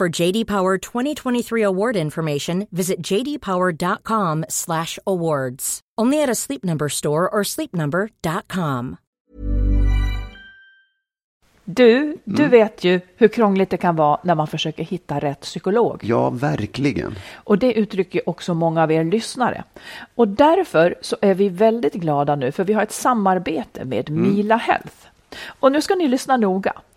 For JD Power 2023 award information, visit jdpower.com/awards. Only at a Sleep Number store or sleepnumber.com. Du, du vet ju hur krångligt det kan vara när man försöker hitta rätt psykolog. Ja, verkligen. Och det uttrycker också många av er lyssnare. Och därför så är vi väldigt glada nu för vi har ett samarbete med Mila Health. Och nu ska ni lyssna noga,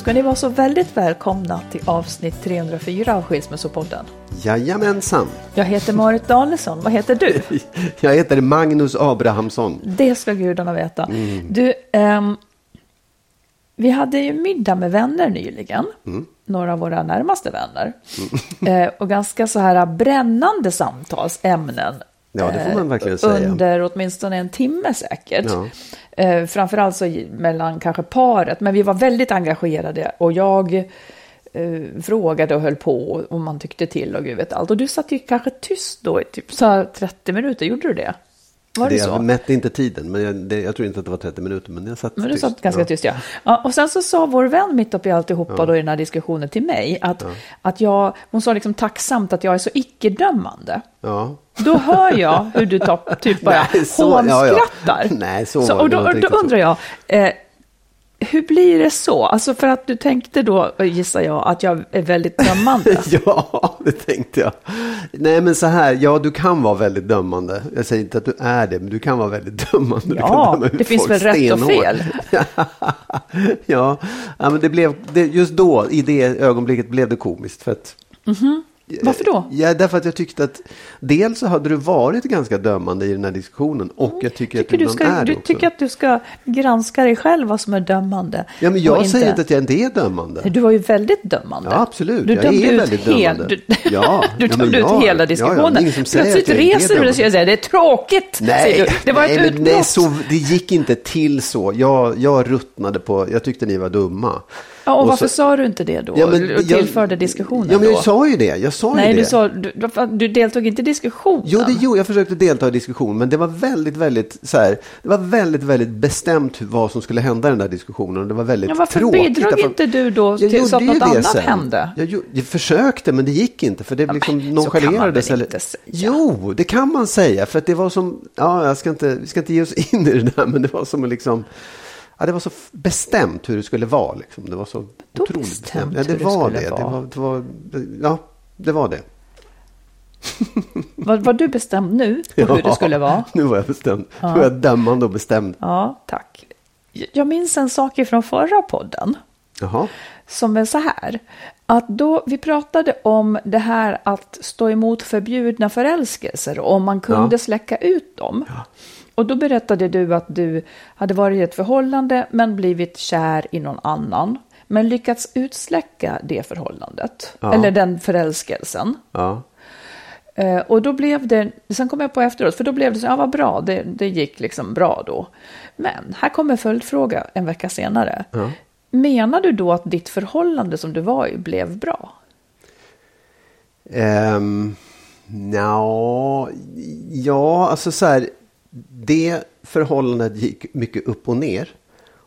Ska ni vara så väldigt välkomna till avsnitt 304 av Skilsmässopodden. Jajamensan. Jag heter Marit Danielsson. Vad heter du? Jag heter Magnus Abrahamsson. Det ska gudarna veta. Du, ehm, vi hade ju middag med vänner nyligen. Några av våra närmaste vänner. Eh, och ganska så här brännande samtalsämnen. Ja, det får man verkligen eh, säga. Under åtminstone en timme säkert. Ja. Eh, framförallt så mellan kanske paret. Men vi var väldigt engagerade. Och jag eh, frågade och höll på om man tyckte till och gud vet allt. Och du satt ju kanske tyst då i typ så här 30 minuter. Gjorde du det? Var det, det, så? jag mätte inte tiden, men jag, det, jag tror inte att det var 30 minuter. Men jag satt Men du tyst. satt ganska ja. tyst, ja. ja. Och sen så sa vår vän mitt uppe i alltihopa då i den här diskussionen till mig att, att jag, hon sa liksom tacksamt att jag är så icke-dömande. Ja. Då hör jag hur du tar, typ bara Nej, så- ja, ja. hånskrattar. Nej, så var och då, då så. undrar jag, eh, hur blir det så? Alltså för att du tänkte då, gissar jag, att jag är väldigt dömande. ja, det tänkte jag. Nej, men så här, ja, du kan vara väldigt dömande. Jag säger inte att du är det, men du kan vara väldigt dömande. Ja, döma det finns väl rätt och fel. ja, ja, men det blev, det, just då, i det ögonblicket blev det komiskt. För att, Varför då? Ja, därför att jag tyckte att dels så hade du varit ganska dömande i den här diskussionen och jag tycker, Tycker att du, ska, är du också. tycker att du ska granska dig själv vad som är dömande. Ja, men jag säger inte att jag inte är dömande. Du var ju väldigt dömande. Ja, absolut. Du Jag dömde är ut väldigt hel- dömande. Du, Ja, du ja, dömde men ut ja, hela ja, diskussionen. ja, ingen som säger Plötsligt inte reser du dig och säger det är tråkigt. Nej, det var nej, ett utbrott. nej så, det gick inte till så. Jag, jag ruttnade på, jag tyckte ni var dumma. Ja, och, och varför så- sa du inte det då? Ja, men och jag- tillförde diskussionen Ja, men då? jag sa ju det. Jag sa Nej, ju det. du, sa, du, du deltog inte i diskussionen. Jo, det, jo, jag försökte delta i diskussion, men det var väldigt, väldigt så här, det var väldigt, väldigt bestämt vad som skulle hända i den där diskussionen. Det var väldigt Ja, varför tråkigt. bidrog därför- inte du då Jag till så att gjorde något det annat sen. hände? Jag, gjo- jag försökte, men det gick inte, för det Ja, liksom men så kan man väl inte säga. Jo, det kan man säga, för att det var som, ja, jag ska inte, vi ska inte ge oss in i det där, men det var som att liksom, Ja, det var så bestämt hur det skulle vara. Liksom. Det var så Då otroligt bestämt. Ja, det var det. Det var, det var, ja, det var det. Var, var du bestämd nu på hur det skulle vara? Nu var jag bestämd. Nu var jag dömande och bestämd. Ja, tack. Jag minns en sak ifrån förra podden. Jaha. som är så här. Att då vi pratade om det här att stå emot förbjudna förälskelser och om man kunde Ja. släcka ut dem. Och då berättade du att du hade varit i ett förhållande men blivit kär i någon annan. Men lyckats utsläcka det förhållandet. Ja. Eller den förälskelsen. Ja. Eh, och då blev det, sen kom jag på efteråt, för då blev det så, ja vad bra, det, det gick liksom bra då. Men här kommer följdfråga en vecka senare. Ja. Menar du då att ditt förhållande som du var i blev bra? Um, ja, ja, alltså så här. Det förhållandet gick mycket upp och ner.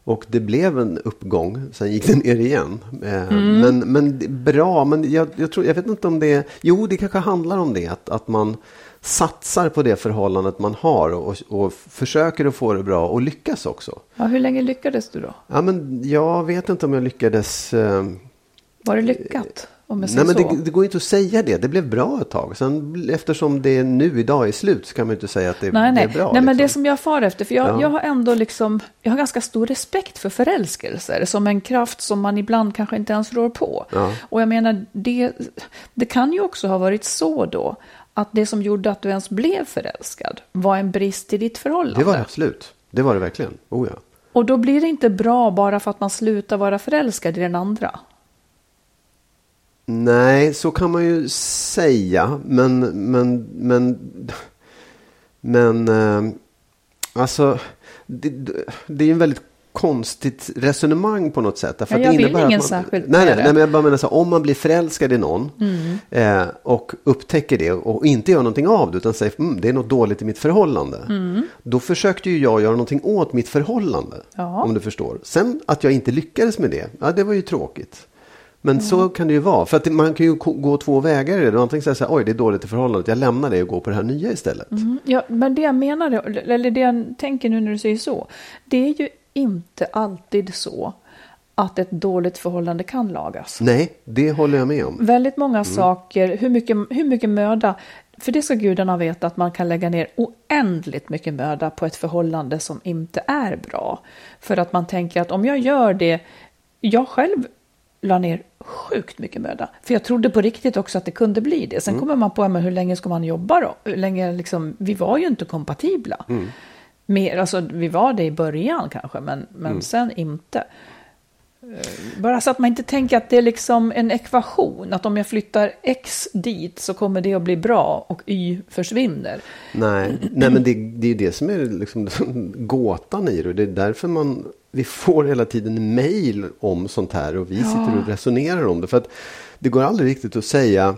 Och det blev en uppgång, sen gick det ner igen. Eh, Men, men är bra, men jag, jag, tror, jag vet inte om det... Jo, det kanske handlar om det. Att, att man satsar på det förhållandet man har och, och försöker att få det bra och lyckas också. Ja, hur länge lyckades du då? Ja, men jag vet inte om jag lyckades... Eh, Var det lyckat? Nej, men det, det går inte att säga det. Det blev bra ett tag. Sen eftersom det nu idag är slut så kan man inte säga att det, Nej, nej. det är bra. nej men det liksom. som jag far efter, för jag, Ja. jag har ändå liksom, jag har ganska stor respekt för förälskelser som en kraft som man ibland kanske inte ens rår på. Ja. Och jag menar, det, det kan ju också ha varit så då, att det som gjorde att du ens blev förälskad var en brist i ditt förhållande. Det var det absolut. Det var det verkligen. Oh, ja. Och då blir det inte bra bara för att man slutar vara förälskad i den andra. Nej, så kan man ju säga. Men, men, men, men eh, alltså, det, det är en väldigt konstigt resonemang på något sätt. Därför Ja, jag det vill ingen man, särskild nej, nej, nej, men jag bara menar så här, om man blir förälskad i någon Mm. eh, och upptäcker det och inte gör någonting av det utan säger mm, det är något dåligt i mitt förhållande. Då försökte ju jag göra någonting åt mitt förhållande. Ja. Om du förstår. Sen att jag inte lyckades med det, ja det var ju tråkigt. Men så kan det ju vara. För att man kan ju gå två vägar i det. Antingen säga så här, oj det är dåligt i förhållandet, jag lämnar det och går på det här nya istället. Mm, Ja, men det jag menar, eller det jag tänker nu när du säger så, det är ju inte alltid så att ett dåligt förhållande kan lagas. Nej, det håller jag med om. Väldigt många saker, hur mycket, hur mycket möda, för det ska gudarna veta att man kan lägga ner oändligt mycket möda på ett förhållande som inte är bra. För att man tänker att om jag gör det, jag själv la ner sjukt mycket möda. För jag trodde på riktigt också att det kunde bli det. Sen kommer man på, men hur länge ska man jobba då? Hur länge liksom, vi var ju inte kompatibla. Mer, alltså, vi var det i början kanske, men, men sen inte. Eh, Bara så att man inte tänker att det är liksom en ekvation. Att om jag flyttar X dit så kommer det att bli bra och Y försvinner. Nej, nej men det, det är det som är liksom gåtan i det. Det är därför man, vi får hela tiden mejl om sånt här och vi sitter och resonerar om det. För att det går aldrig riktigt att säga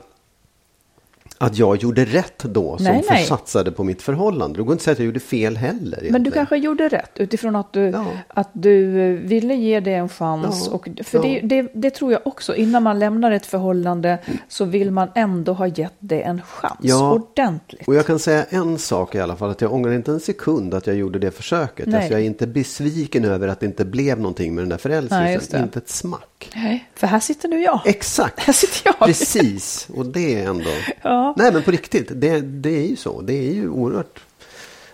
att jag gjorde rätt då som Nej, nej. satsade på mitt förhållande. Det går inte att säga att jag gjorde fel heller. Men du egentligen. kanske gjorde rätt utifrån att du, Ja. att du eh, ville ge det en chans. Ja, Och, för ja. det, det, det tror jag också, innan man lämnar ett förhållande så vill man ändå ha gett det en chans. Ja. Ordentligt. Och jag kan säga en sak i alla fall. Att jag ångrar inte en sekund att jag gjorde det försöket. Nej. Alltså jag är inte besviken över att det inte blev någonting med den där förälskelsen. Inte ett smack. Nej, för här sitter nu jag. Exakt. Här sitter jag. Precis, och det är ändå... Ja. Nej men på riktigt, det, det är ju så. Det är ju oerhört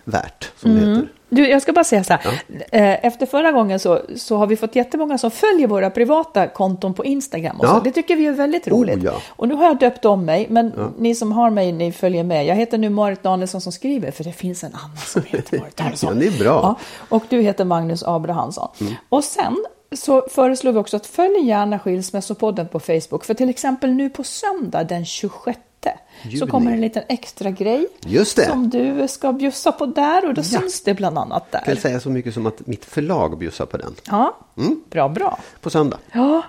värt, som det heter. Du, jag ska bara säga så här. Eh, Efter förra gången så, så har vi fått jättemånga som följer våra privata konton på Instagram. Och Ja. så. Det tycker vi är väldigt roligt. Oh, ja. Och nu har jag döpt om mig, men ni som har mig, ni följer med. Jag heter nu Marit Danielsson som skriver, för det finns en annan som heter Marit Danielsson. Ja, det är bra. Ja, och du heter Magnus Abrahamsson. Och sen så föreslår vi också att följ gärna Skilsmässopodden på Facebook. För till exempel nu på söndag den 26 så Juni. kommer en liten extra grej Just det. som du ska bjussa på där och då syns det bland annat Jag kan där. säga så mycket som att mitt förlag bjussar på den. Ja, bra, bra. På söndag. Ja,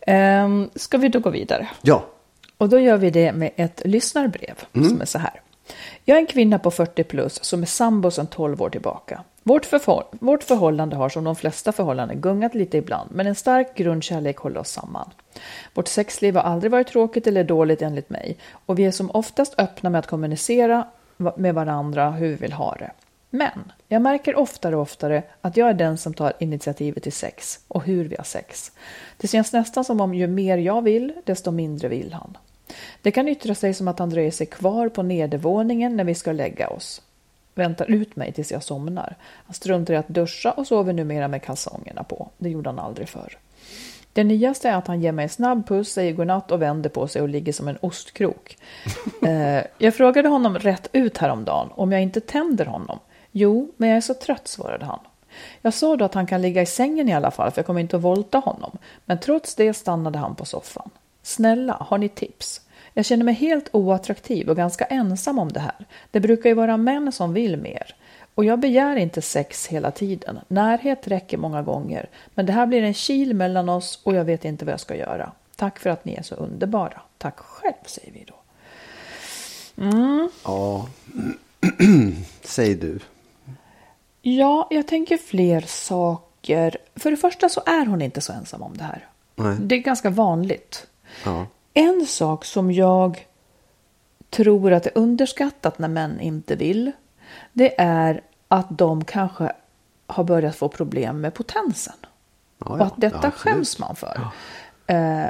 ehm, ska vi då gå vidare? Ja. Och då gör vi det med ett lyssnarbrev som är så här. Jag är en kvinna på 40 plus som är sambo sedan 12 år tillbaka. Vårt, förhåll- vårt förhållande har som de flesta förhållanden gungat lite ibland, men en stark grundkärlek håller oss samman. Vårt sexliv har aldrig varit tråkigt eller dåligt enligt mig och vi är som oftast öppna med att kommunicera med varandra hur vi vill ha det. Men jag märker oftare och oftare att jag är den som tar initiativet till sex och hur vi har sex. Det känns nästan som om ju mer jag vill, desto mindre vill han. Det kan yttra sig som att han dröjer sig kvar på nedervåningen när vi ska lägga oss. Väntar ut mig tills jag somnar. Han struntar i att duscha och sover numera med kalsongerna på. Det gjorde han aldrig förr. Det nyaste är att han ger mig en snabb puss, säger godnatt och vänder på sig och ligger som en ostkrok. Eh, jag frågade honom rätt ut häromdagen om jag inte tänder honom. Jo, men jag är så trött, svarade han. Jag sa då att han kan ligga i sängen i alla fall, för jag kommer inte att volta honom. Men trots det stannade han på soffan. Snälla, har ni tips? Jag känner mig helt oattraktiv och ganska ensam om det här. Det brukar ju vara män som vill mer. Och jag begär inte sex hela tiden. Närhet räcker många gånger. Men det här blir en kil mellan oss och jag vet inte vad jag ska göra. Tack för att ni är så underbara. Tack själv, säger vi då. Ja. Säg du. Ja, jag tänker fler saker. För det första så är hon inte så ensam om det här. Nej. Det är ganska vanligt. Ja. En sak som jag tror att är underskattat när män inte vill, det är att de kanske har börjat få problem med potensen. Ja, och ja. att detta Ja, skäms man för. Eh,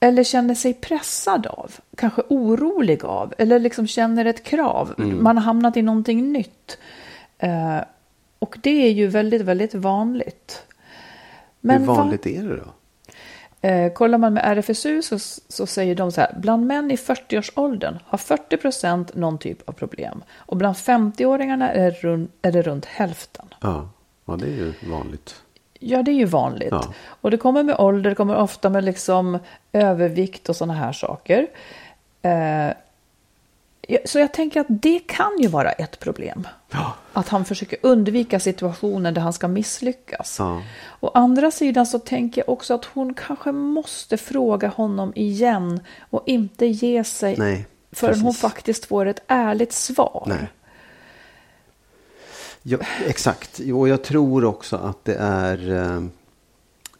eller känner sig pressad av, kanske orolig av, eller liksom känner ett krav. Mm. Man har hamnat i någonting nytt. Eh, och det är ju väldigt, väldigt vanligt. Hur vad- vanligt är det då? Eh, kollar man med RFSU så, så säger de så här, bland män i 40-årsåldern har 40 procent någon typ av problem. Och bland 50-åringarna är, det rund, är det runt hälften. Ja. ja, det är ju vanligt. Ja, det är ju vanligt. Ja. Och det kommer med ålder, det kommer ofta med liksom övervikt och sådana här saker. Eh, så jag tänker att det kan ju vara ett problem. Ja. Att han försöker undvika situationer där han ska misslyckas. Ja. Å andra sidan så tänker jag också att hon kanske måste fråga honom igen och inte ge sig Nej, förrän hon faktiskt får ett ärligt svar. Nej. Ja, exakt. Jo, jag tror också att det är eh,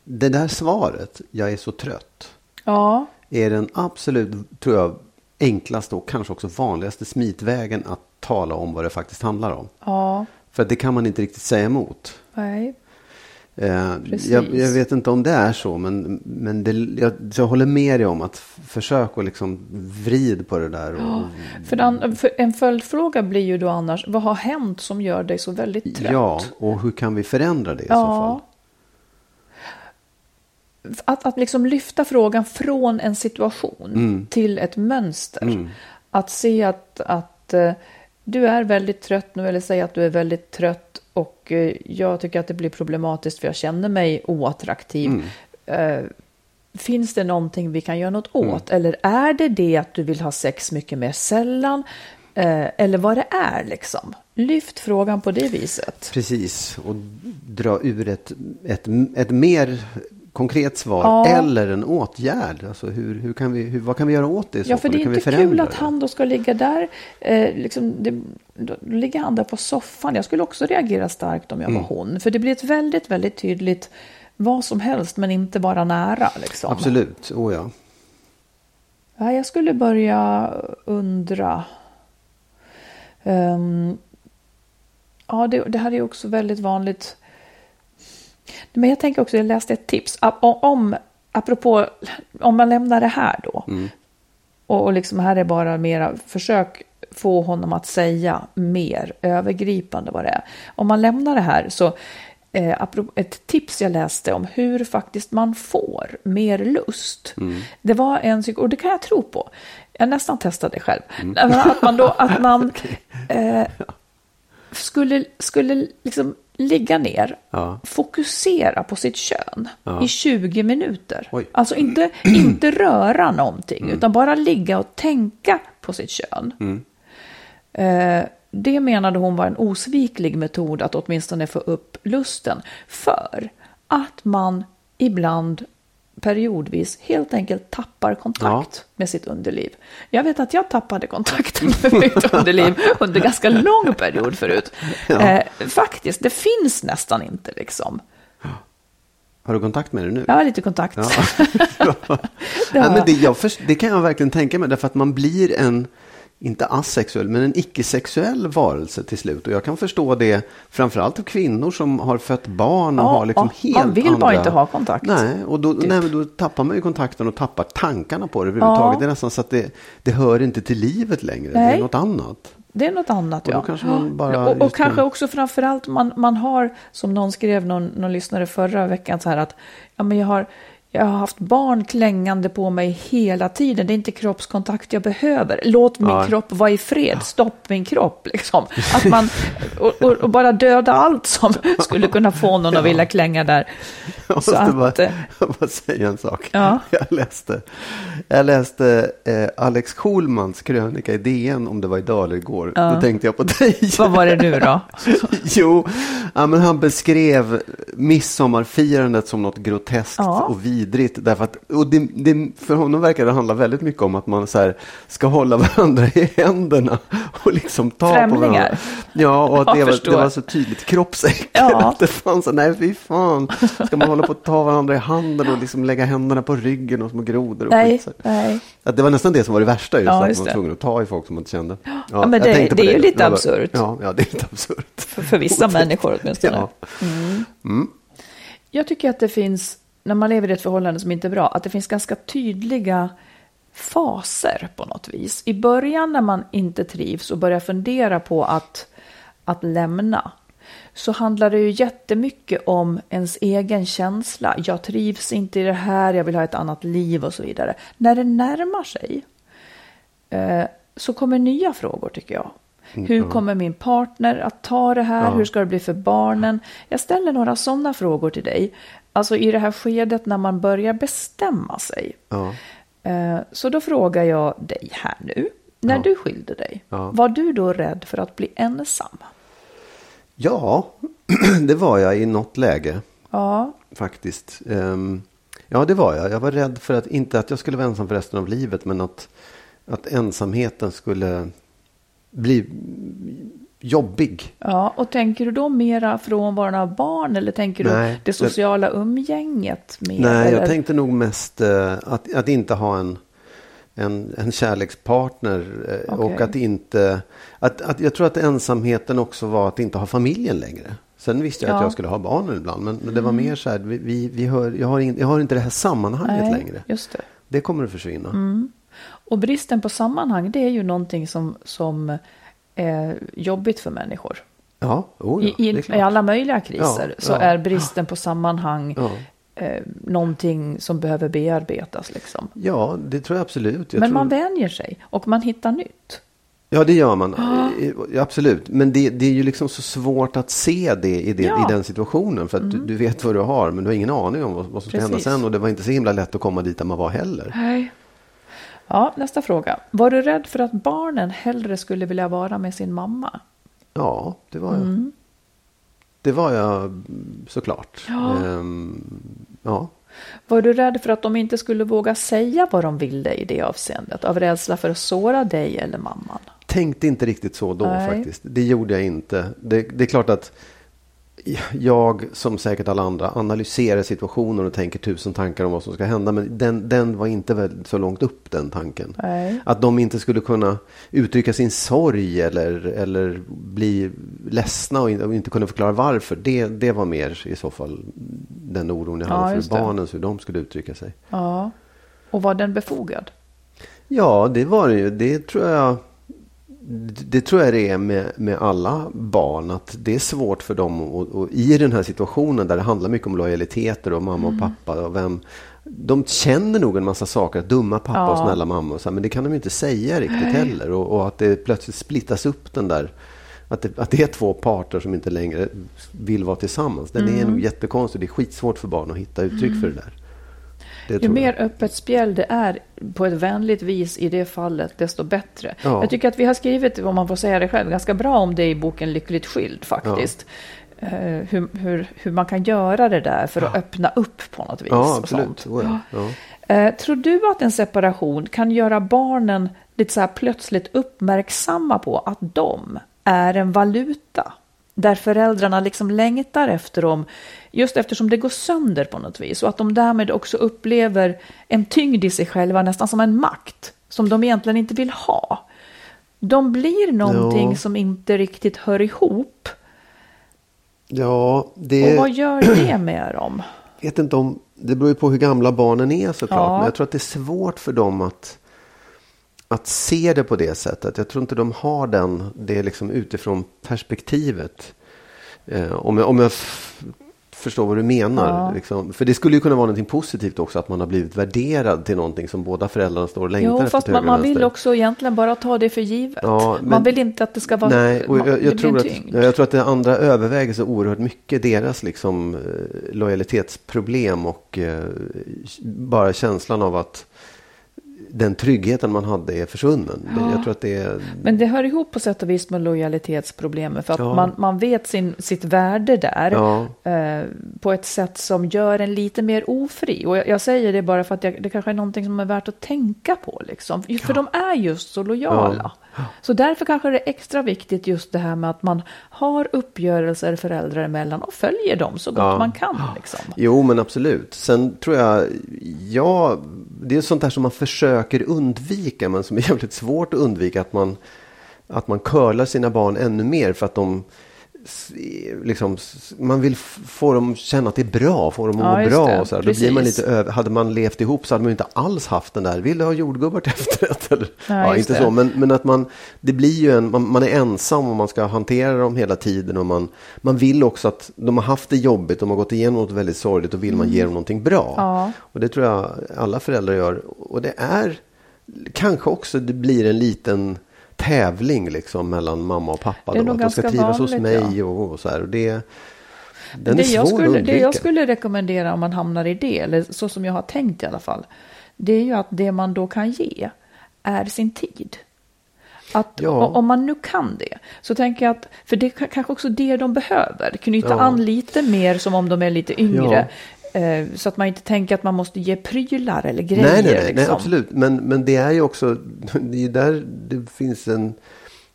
det där svaret, jag är så trött, Ja, är den absolut, tror jag, enklaste och kanske också vanligaste smitvägen att tala om vad det faktiskt handlar om. ja, För det kan man inte riktigt säga emot. nej. Eh, jag, jag vet inte om det är så, men, men det, jag, jag håller med dig om att försök att liksom vrid på det där. Och, För, den, för en följdfråga blir ju då annars, vad har hänt som gör dig så väldigt trött? ja, och hur kan vi förändra det i så fall? Att, att liksom lyfta frågan från en situation Mm. till ett mönster. Att se att, att eh, du är väldigt trött nu eller säga att du är väldigt trött och eh, jag tycker att det blir problematiskt för jag känner mig oattraktiv. Mm. Eh, Finns det någonting vi kan göra något Mm. åt? Eller är det det att du vill ha sex mycket mer sällan? Eller vad det är liksom. Lyft frågan på det viset. Precis, och dra ur ett, ett, ett mer konkret svar Ja. eller en åtgärd. Alltså hur, hur kan vi, hur, vad kan vi göra åt det i så Ja, för det är inte kul att han då ska ligga där. Eh, liksom, det, då ligger han där på soffan. Jag skulle också reagera starkt om jag Mm. var hon. För det blir ett väldigt, väldigt tydligt vad som helst, men inte bara nära. Liksom. Absolut, oh ja. Ja, jag skulle börja undra. Ehm, ja, det, det här är också väldigt vanligt. Men jag tänker också, jag läste ett tips. Om, apropå, om man lämnar det här då. Och, och liksom här är bara mera försök få honom att säga mer övergripande vad det är. Om man lämnar det här så eh, ett tips jag läste om hur faktiskt man får mer lust. Det var en och det kan jag tro på. Jag nästan testade det själv. Men Att man då, att man eh, skulle, skulle liksom ligga ner, Ja. fokusera på sitt kön Ja. i 20 minuter. Oj. Alltså inte, inte röra någonting, utan bara ligga och tänka på sitt kön. Eh, det menade hon var en osviklig metod att åtminstone få upp lusten. För att man ibland periodvis helt enkelt tappar kontakt med sitt underliv. Jag vet att jag tappade kontakten med mitt underliv under ganska lång period förut. Eh, faktiskt, det finns nästan inte liksom. Har du kontakt med det nu? Jag har lite kontakt. Ja. Ja. Ja, men det, jag det kan jag verkligen tänka mig, därför att man blir en, inte asexuell, men en icke-sexuell varelse till slut. Och jag kan förstå det, framförallt av kvinnor som har fött barn och Ja, har liksom ja, helt man vill andra... bara inte ha kontakt, Nej, och då, typ. nej, då tappar man ju kontakten och tappar tankarna på det överhuvudtaget. Ja. Det är nästan så att det, det hör inte till livet längre, det Nej. är något annat. Det är något annat, Och ja. kanske bara och, och kanske kan- också framförallt man, man har, som någon skrev, någon, någon lyssnare förra veckan, så här att ja, men jag, har, jag har haft barn klängande på mig hela tiden. Det är inte kroppskontakt jag behöver. Låt min Ja. kropp vara i fred. Stopp min kropp. Liksom. Att man, och, och, och bara döda allt som skulle kunna få någon att vilja klänga där. Jag måste att, bara, eh, jag bara säga en sak. Ja. Jag läste, jag läste eh, Alex Schulmans krönika i DN om det var idag eller igår. Då tänkte jag på dig. Vad var det nu då? jo, ja, men han beskrev midsommarfirandet som något groteskt Ja. och vidrigt. Därför att, och det, det, för honom verkar det handla väldigt mycket om att man så här, ska hålla varandra i händerna och liksom ta på Främlingar. varandra. Ja, och att det var, det var så tydligt kroppsäckligt. Ja. Att det fanns, så- nej fy fan, ska man hålla på att ta varandra i handen och liksom lägga händerna på ryggen och små grodor och Nej, skit. nej. Att det var nästan det som var det värsta, just Ja, att just man var tvungen att ta i folk som man inte kände. Ja, men jag det- på det är ju lite absurt. Ja, ja, det är lite absurt. För, för vissa människor åtminstone. Ja. Jag tycker att det finns, när man lever i ett förhållande som inte är bra, att det finns ganska tydliga faser på något vis. I början när man inte trivs och börjar fundera på att, att lämna, så handlar det ju jättemycket om ens egen känsla. Jag trivs inte i det här, jag vill ha ett annat liv och så vidare. När det närmar sig eh, så kommer nya frågor tycker jag. Hur kommer min partner att ta det här? Ja. Hur ska det bli för barnen? Jag ställer några sådana frågor till dig. Alltså i det här skedet när man börjar bestämma sig. Ja. Eh, Så då frågar jag dig här nu. När Ja. du skilde dig, Ja. var du då rädd för att bli ensam? ja, det var jag i något läge Ja, faktiskt. Ehm, ja, det var jag. Jag var rädd för att, inte att jag skulle vara ensam för resten av livet, men att, att ensamheten skulle bli jobbig. ja. Och tänker du då mera frånvaron av barn eller tänker du Nej, det det- sociala umgänget? Mer, Nej, eller? jag tänkte nog mest eh, att, att inte ha en, en, en kärlekspartner. eh, Okej. Och att inte... Att, att, jag tror att ensamheten också var att inte ha familjen längre. Sen visste jag att Ja. Mm. jag skulle ha barnen ibland. Men, men det var mer så här, vi, vi, vi hör, jag, har in, jag har inte det här sammanhanget Nej, längre. just det. Det kommer att försvinna. Och bristen på sammanhang, det är ju någonting som, som är jobbigt för människor. Ja, oh ja, I, i. I alla möjliga kriser Ja, så ja. är bristen på sammanhang Ja. eh, någonting som behöver bearbetas. Liksom. Ja, det tror jag absolut. Jag Men tror... man vänjer sig och man hittar nytt. Ja, det gör man. Eh, Absolut. Men det, det är ju liksom så svårt att se det i, det, Ja. Mm. i den situationen. För att du, du vet vad du har, men du har ingen aning om vad, vad som ska hända sen. Och det var inte så himla lätt att komma dit där man var heller. Nej. Ja, nästa fråga. Var du rädd för att barnen hellre skulle vilja vara med sin mamma? Ja, det var jag. Mm. Det var jag mm, såklart. Ja. Ehm, ja. Var du rädd för att de inte skulle våga säga vad de ville i det avseendet? Av rädsla för att såra dig eller mamman? Tänkte inte riktigt så då Nej. faktiskt. Det gjorde jag inte. Det, det är klart att jag, som säkert alla andra, analyserar situationen och tänker tusen tankar om vad som ska hända. Men den, den var inte väl så långt upp, den tanken. Nej. Att de inte skulle kunna uttrycka sin sorg eller, eller bli ledsna och in- och inte kunna förklara varför. Det, det var mer i så fall den oron jag Ja, hade just för barnen, hur de skulle uttrycka sig. Ja. Och var den befogad? Ja, det var det ju. Det tror jag. Det, tror jag det är med, med alla barn. Att det är svårt för dem och, och i den här situationen där det handlar mycket om lojaliteter och mamma och pappa. Och vem, de känner nog en massa saker, dumma pappa och Ja. snälla mamma. Och så här, men det kan de inte säga riktigt heller. Och, och att det plötsligt splittas upp den där. Att det, att det är två parter som inte längre vill vara tillsammans. Den är nog jättekonstig. Det är skitsvårt för barn att hitta uttryck för det där. Ju mer jag. öppet spjäll det är på ett vänligt vis i det fallet, desto bättre. Ja. Jag tycker att vi har skrivit, om man får säga det själv, ganska bra om det i boken Lyckligt skild faktiskt. Eh, hur, hur, hur man kan göra det där för att öppna upp på något vis. Ja, absolut. ja. Ja. Eh, tror du att en separation kan göra barnen lite så här plötsligt uppmärksamma på att de är en valuta? Där föräldrarna liksom längtar efter dem, just eftersom det går sönder på något vis. Och att de därmed också upplever en tyngd i sig själva, nästan som en makt, som de egentligen inte vill ha. De blir någonting Ja. som inte riktigt hör ihop. Ja, det... Och vad gör det med dem? vet inte om, det beror ju på hur gamla barnen är såklart. Ja. Men jag tror att det är svårt för dem att, att se det på det sättet. Jag tror inte de har den, det liksom utifrån perspektivet. Eh, om jag, om jag förstår vad du menar. Ja. Liksom. För det skulle ju kunna vara någonting positivt också. Att man har blivit värderad till någonting som båda föräldrarna står och längtar Jo, efter. fast man, man vill också egentligen bara ta det för givet. Ja, men- man vill inte att det ska vara... Nej, och jag, jag, blir tror att, tyngd. jag tror att det andra överväger så oerhört mycket. Deras liksom, eh, lojalitetsproblem och eh, bara känslan av att den tryggheten man hade är försvunnen. Det, jag tror att det är... Men det hör ihop på sätt och vis med lojalitetsproblemet. För att Ja. man, man vet sin, sitt värde där Ja. eh, på ett sätt som gör en lite mer ofri. Och jag, jag säger det bara för att jag, det kanske är någonting som är värt att tänka på. Liksom. För de är just så lojala. Så därför kanske det är extra viktigt just det här med att man har uppgörelser föräldrar emellan och följer dem så gott Ja. man kan. Liksom. Jo, men absolut. Sen tror jag, ja, det är sånt där som man försöker undvika, men som är jävligt svårt att undvika. Att man, att man curlar sina barn ännu mer för att de Liksom, man vill få dem känna att det är bra, få dem att Ja, må bra. det. Och så här. Då blir man lite över, hade man levt ihop så hade man inte alls haft den där, vill du ha jordgubbar till efterrätt? Eller? Ja, Ja, inte det. så, men, men att man, det blir ju en, man, man är ensam och man ska hantera dem hela tiden. Och man, man vill också att de har haft det jobbigt, de har gått igenom något väldigt sorgligt och vill man ge dem någonting bra. Mm. Ja. Och det tror jag alla föräldrar gör. Och det är kanske också det blir en liten tävling liksom mellan mamma och pappa. Det är Då, nog att de ska trivas hos vanligt, mig ja. och, och så här. Och det, den det, är jag att skulle, det jag skulle rekommendera om man hamnar i det, eller så som jag har tänkt i alla fall, det är ju att det man då kan ge är sin tid. Att Ja. Om man nu kan det, så tänker jag att, för det är ka- kanske också det de behöver, knyta Ja. an lite mer som om de är lite yngre. Eh, så att man inte tänker att man måste ge prylar eller grejer. nej, nej, nej, nej, liksom. absolut. Men, men det är ju också, det är där det finns en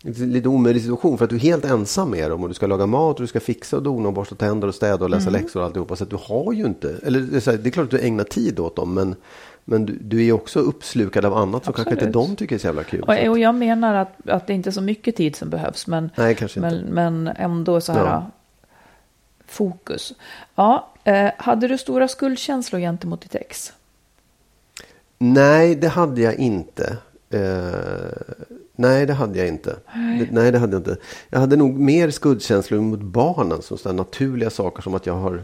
lite omöjlig situation. För att du är helt ensam med dem och du ska laga mat och du ska fixa och dona och borsta tänder och städa och läsa Mm. läxor och alltihopa. Så att du har ju inte, eller det är, klart att du ägnar tid åt dem. Men, men du, du är också uppslukad av annat som kanske inte de tycker är så jävla kul. Och, och jag menar att, att det inte är så mycket tid som behövs, men, Nej, men, men ändå så här Ja. Fokus. Ja, eh, hade du stora skuldkänslor gentemot ditt ex? Nej, det hade jag inte. Eh, nej, det hade jag inte. Det, nej, det hade jag inte. Jag hade nog mer skuldkänslor mot barnen. Som sådana naturliga saker som att jag har,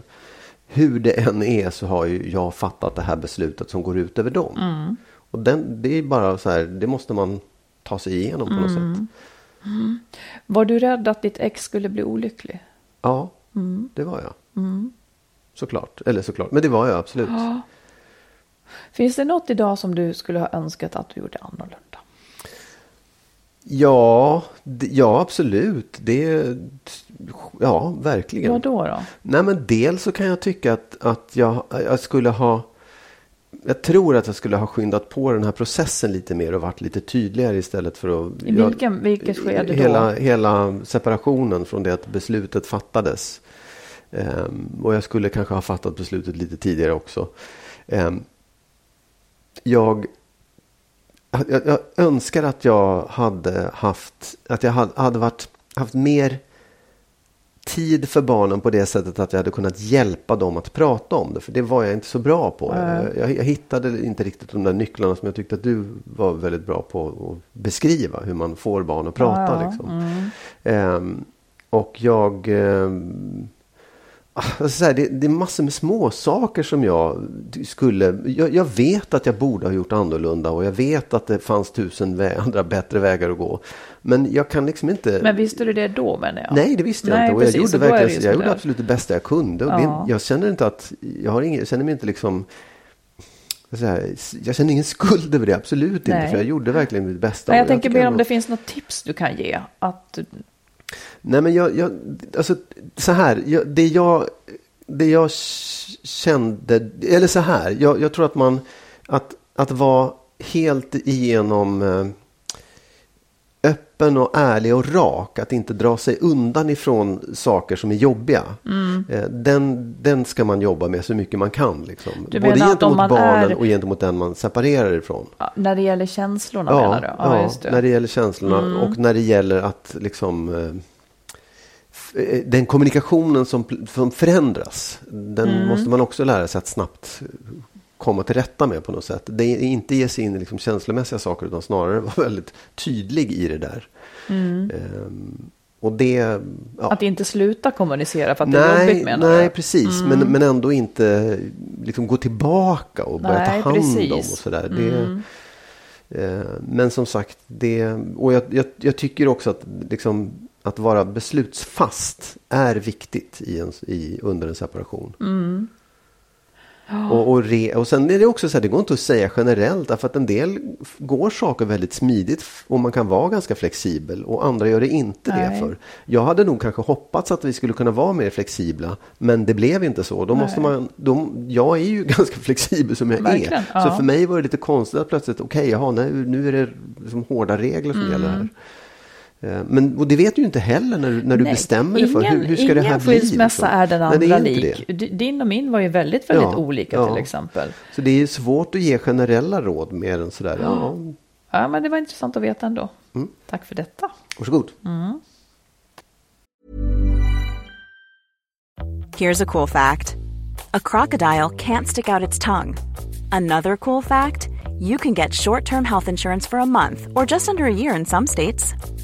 hur det än är så har ju jag fattat det här beslutet som går ut över dem. Och den, det är bara så här, det måste man ta sig igenom på något sätt. Var du rädd att ditt ex skulle bli olycklig? Ja, det var jag. Såklart, eller såklart, men det var jag absolut. Finns det något idag som du skulle ha önskat att du gjorde annorlunda? Ja, ja absolut. Det, ja, verkligen. Vad då? då? Nej men dels så kan jag tycka att, att jag, jag skulle ha jag tror att jag skulle ha skyndat på den här processen lite mer och varit lite tydligare istället för att... I vilken, vilket skede då? hela, hela separationen från det att beslutet fattades. Ehm, och jag skulle kanske ha fattat beslutet lite tidigare också. Ehm, jag, jag, jag önskar att jag hade haft, att jag hade, hade varit, haft mer tid för barnen på det sättet att jag hade kunnat hjälpa dem att prata om det. För det var jag inte så bra på. Jag, jag hittade inte riktigt de där nycklarna som jag tyckte att du var väldigt bra på att beskriva. Hur man får barn att prata. Ja. Liksom. Ehm, och jag... Alltså så här, det, det är massor med små saker som jag skulle... Jag, jag vet att jag borde ha gjort annorlunda och jag vet att det fanns tusen vä andra bättre vägar att gå. Men jag kan liksom inte... Men visste du det då menar jag? Nej, det visste jag Nej, inte. Och precis, jag gjorde, verkligen, jag så gjorde absolut det bästa jag kunde. Och det, Ja. jag känner inte att... Jag, har ingen, jag känner mig inte liksom... Här, jag känner ingen skuld över det, absolut inte. Nej. För jag gjorde verkligen mitt bästa. Nej, Och jag tänker mer om det finns något tips du kan ge. Att, Nej men jag, jag alltså så här, jag, det jag, det jag kände, eller så här, jag, jag tror att man, att, att vara helt igenom eh, öppen och ärlig och rak, att inte dra sig undan ifrån saker som är jobbiga. Mm. Eh, den, den ska man jobba med så mycket man kan. Liksom. Du Både gentemot barnen är- och gentemot den man separerar ifrån. ja, när det gäller känslorna Ja, menar du? ja, just det. när det gäller känslorna och när det gäller att liksom eh, eh, den kommunikationen som, som förändras, den måste man också lära sig att snabbt komma till rätta med på något sätt. Det är inte ge sig in i liksom känslomässiga saker utan snarare vara väldigt tydlig i det där. Ehm, och det... Ja. Att inte sluta kommunicera för att det är Nej, jobbigt menar nej du? Mm. precis. Men, men ändå inte liksom gå tillbaka och börja Nej, ta hand om precis. och sådär. Det, eh, men som sagt, det, och jag, jag, jag tycker också att, liksom, att vara beslutsfast är viktigt i en, i, under en separation. Mm. Och, och, re, och sen är det också så här, det går inte att säga generellt därför att en del går saker väldigt smidigt och man kan vara ganska flexibel och andra gör det inte det Nej. för. Jag hade nog kanske hoppats att vi skulle kunna vara mer flexibla men det blev inte så. Då måste man, då, jag är ju ganska flexibel som jag Verkligen, är. ja. Så för mig var det lite konstigt att plötsligt, okej, jaha, nu, nu är det liksom hårda regler som Mm. gäller här. Eh, Men, och det vet du ju inte heller när, du- när du Nej, bestämmer dig för hur, hur ska det här ingen bli. skilsmässa liksom? är den Nej, det andra är inte lik. det. Din och min var ju väldigt, väldigt Ja, olika ja. till exempel. Så det är svårt att ge generella råd mer än sådär, ja, Ja, men det var intressant att veta ändå. Mm. Tack för detta. varsågod. Here's a cool fact a crocodile can't stick out its tongue. Another cool fact you can get short term health insurance for a month or just under a year in some states.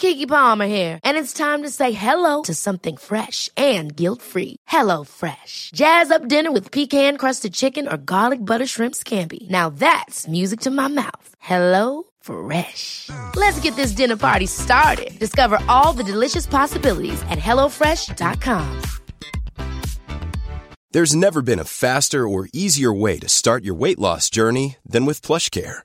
Kiki Palmer here, and it's time to say hello to something fresh and guilt-free. Hello Fresh. Jazz up dinner with pecan-crusted chicken or garlic butter shrimp scampi. Now that's music to my mouth. Hello Fresh. Let's get this dinner party started. Discover all the delicious possibilities at hellofresh.com. There's never been a faster or easier way to start your weight loss journey than with PlushCare.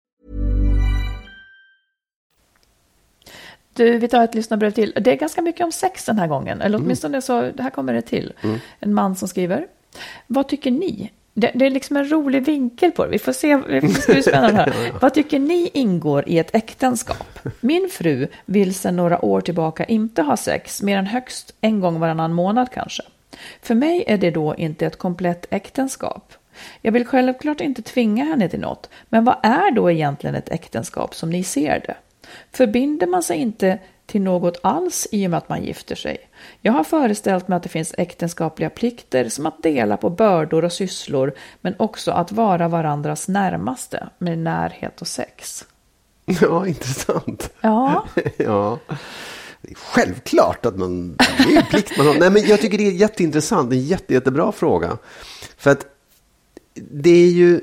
Du, vi tar ett lyssnarbrev till. Det är ganska mycket om sex den här gången. Eller Mm. åtminstone så, det här kommer det till. En man som skriver. Vad tycker ni? Det, det är liksom en rolig vinkel på det. Vi får se, det ska bli spännande här. Vad tycker ni ingår i ett äktenskap? Min fru vill sedan några år tillbaka inte ha sex mer än högst en gång varannan månad kanske. För mig är det då inte ett komplett äktenskap. Jag vill självklart inte tvinga henne till något, men vad är då egentligen ett äktenskap som ni ser det? Förbinder man sig inte till något alls i och med att man gifter sig? Jag har föreställt mig att det finns äktenskapliga plikter som att dela på bördor och sysslor, men också att vara varandras närmaste med närhet och sex. Ja, intressant. Ja, ja. Det är självklart att man, det är en plikt man har. Nej, men jag tycker det är jätteintressant, en jätte, jättebra fråga. För att det är ju,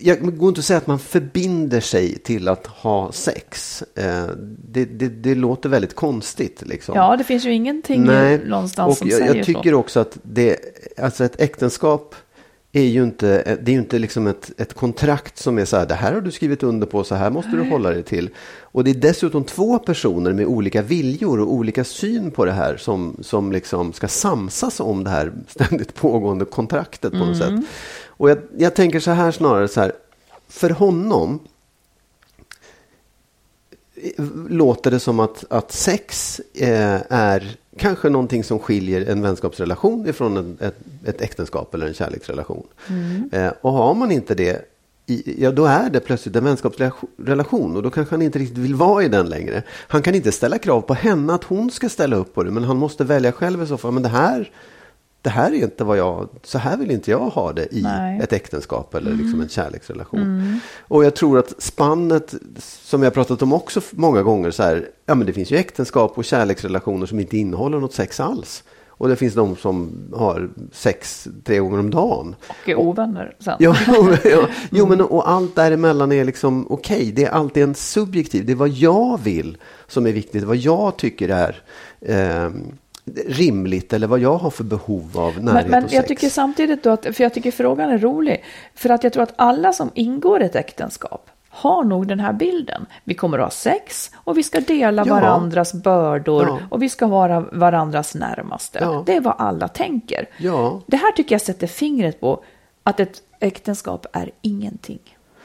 jag går inte att säga att man förbinder sig till att ha sex. Eh, det, det, det låter väldigt konstigt. Liksom. Ja, det finns ju ingenting Nej, någonstans och som jag, säger jag tycker så. också att det, alltså ett äktenskap är ju inte, det är ju inte liksom ett, ett kontrakt som är så här, det här har du skrivit under på, så här måste du hålla dig till. Och det är dessutom två personer med olika viljor och olika syn på det här som, som liksom ska samsas om det här ständigt pågående kontraktet på något Mm. sätt. Och jag, jag tänker så här snarare så här, för honom låter det som att, att sex eh, är kanske någonting som skiljer en vänskapsrelation ifrån en, ett, ett äktenskap eller en kärleksrelation. Eh, och har man inte det, i, ja då är det plötsligt en vänskapsrelation och då kanske han inte riktigt vill vara i den längre. Han kan inte ställa krav på henne att hon ska ställa upp på det, men han måste välja själv i så fall. Men det här, det här är inte vad jag, så här vill inte jag ha det i Nej. ett äktenskap eller liksom en kärleksrelation. Och jag tror att spannet, som jag pratat om också många gånger, så här, ja men det finns ju äktenskap och kärleksrelationer som inte innehåller något sex alls. Och det finns de som har sex tre gånger om dagen. Och är ovänner sen. Ja, ja. jo men och allt däremellan är liksom okej. det är alltid en subjektiv. Det är vad jag vill som är viktigt. Vad jag tycker är eh, rimligt eller vad jag har för behov av närhet Men, men och jag sex. tycker samtidigt då att, för jag tycker frågan är rolig, för att jag tror att alla som ingår ett äktenskap har nog den här bilden. Vi kommer att ha sex och vi ska dela Ja. varandras bördor Ja. och vi ska vara varandras närmaste. Ja. Det är vad alla tänker. Det här tycker jag sätter fingret på att ett äktenskap är ingenting.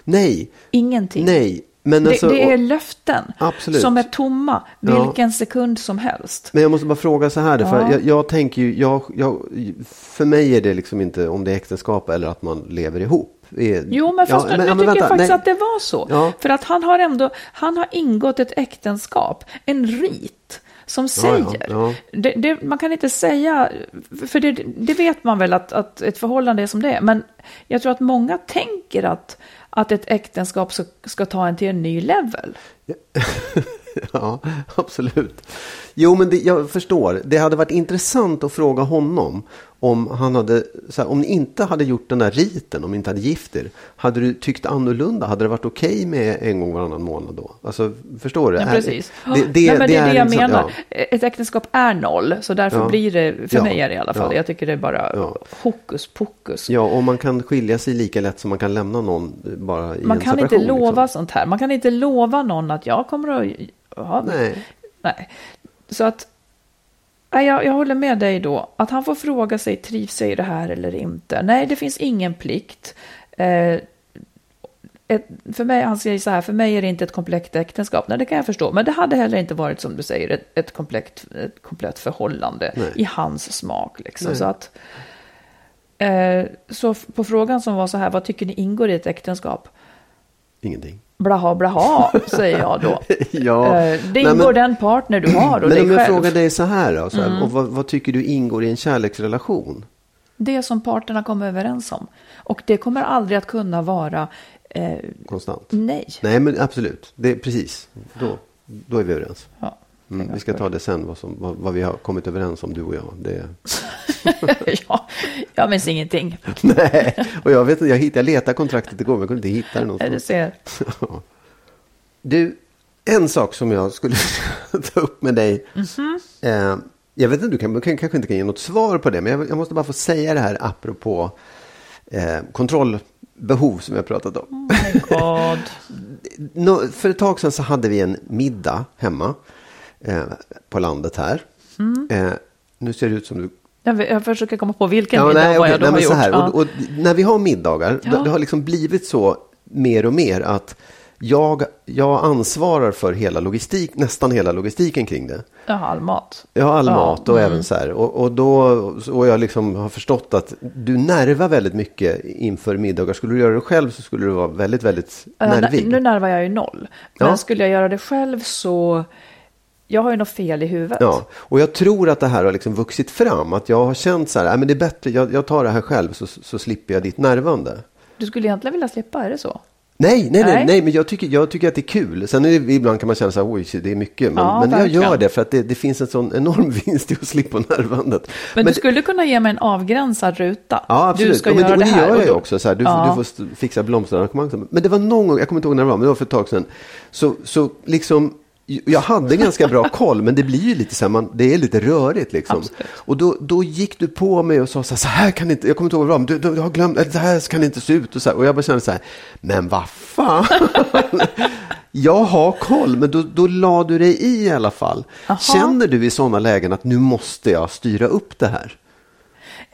Nej, Ingenting. nej. Men, Det, alltså, det är och- löften Absolut. som är tomma Ja. vilken sekund som helst. men jag måste bara fråga så här. För Ja. jag, jag tänker ju, jag, jag, för mig är det liksom inte om det är äktenskap eller att man lever ihop. Är- Jo, men fast Ja, nu, ja, nu men tycker jag faktiskt nej. att det var så. Ja. För att han har ändå, han har ingått ett äktenskap, en rit som säger. ja. Det, det, man kan inte säga, för det, det vet man väl att, att ett förhållande är som det är. Men jag tror att många tänker att, att ett äktenskap ska, ska ta en till en ny level. Ja, absolut. Jo, men det, jag förstår. Det hade varit intressant att fråga honom om han hade, så här, om ni inte hade gjort den där riten, om ni inte hade gift er, hade du tyckt annorlunda? Hade det varit okej med en gång varannan månad då? Alltså, förstår du? Ja, Är- precis. Det, Nej, det, men det är det jag liksom- menar. ja. Ett äktenskap är noll, så därför Ja. blir det, för mig är det i alla fall, Ja. jag tycker det är bara hokus pokus. Ja, och man kan skilja sig lika lätt som man kan lämna någon bara i Man en kan inte separation. lova liksom. sånt här. Man kan inte lova någon att jag kommer att... Ja, Nej. nej. Så att... Jag, jag håller med dig då. Att han får fråga sig, trivs jag i det här eller inte? Nej, det finns ingen plikt. Eh, ett, för mig, han säger så här, för mig är det inte ett komplett äktenskap. Nej, det kan jag förstå. Men det hade heller inte varit, som du säger, ett, ett, komplett, ett komplett förhållande Nej. i hans smak. Liksom. Nej. Så att... Eh, så på frågan som var så här, vad tycker ni ingår i ett äktenskap? Ingenting. Blaha, blaha, säger jag då. Ja. Eh, Nej, Det ingår men- den partner du har och Men dig om jag själv. Mm. frågar dig så här då, så här och vad, vad tycker du ingår i en kärleksrelation? Det som parterna kommer överens om. Och det kommer aldrig att kunna vara eh, Konstant? nej. Nej, men absolut. Det precis. Då, då är vi överens. Ja. Mm, vi ska ta det sen, vad, som, vad, vad vi har kommit överens om, du och jag. Det... ja, jag minns ingenting. Nej, och jag, vet, jag, hitt, jag letade kontraktet igår, men jag kunde inte hitta det Nej, Du någonstans. ser. Du, en sak som jag skulle ta upp med dig. Mhm. Eh, jag vet inte, du, kan, du kan, kanske inte kan ge något svar på det, men jag, jag måste bara få säga det här apropå eh, kontrollbehov som vi har pratat om. Oh my God. Nå, för ett tag sedan så hade vi en middag hemma eh, på landet här. Mm. Eh, nu ser det ut som du... Jag, jag försöker komma på vilken Ja, middag nej, okej, jag då nej, har gjort. här, Ja. och, och när vi har middagar, Ja. det, det har liksom blivit så mer och mer att jag, jag ansvarar för hela logistik, nästan hela logistiken kring det. Ja, all mat. Ja, all Ja, mat och mm. även så här. Och, och då, och jag liksom har förstått att du nervar väldigt mycket inför middagar. Skulle du göra det själv så skulle du vara väldigt, väldigt Ja, nervig. Nu närvar jag ju noll. Men Ja. skulle jag göra det själv så... Jag har ju något fel i huvudet. Ja, och jag tror att det här har liksom vuxit fram. Att jag har känt så här, "Nej, men det är bättre, jag, jag tar det här själv så, så slipper jag ditt nervande. Du skulle egentligen vilja slippa, är det så? Nej, nej, nej, Nej. men jag tycker, jag tycker att det är kul. Sen är det, ibland kan man känna så här, oj, det är mycket. Men, Ja, men jag gör det för att det, det finns en sån enorm vinst i att slippa nervbandet. Men, du skulle kunna ge mig en avgränsad ruta. Ja, absolut. Du ska Ja, men, göra det det här. gör och jag ju då- också. Så här, du, Ja. du får fixa blomsterarrangemang. Men det var någon gång, jag kommer inte ihåg när det var, men det var för ett tag sedan. Så, så liksom, jag hade ganska bra koll, men det blir ju lite så här, man, det är lite rörigt liksom. Absolut. Och då, då gick du på mig och sa så här, så här kan det inte, jag kommer inte ihåg vad det var, men du, har glömt, så här kan det inte se ut. Och, så här, och jag bara kände så här, men vad fan. jag har koll, men då, då la du dig i i alla fall. Aha. Känner du i sådana lägen att nu måste jag styra upp det här?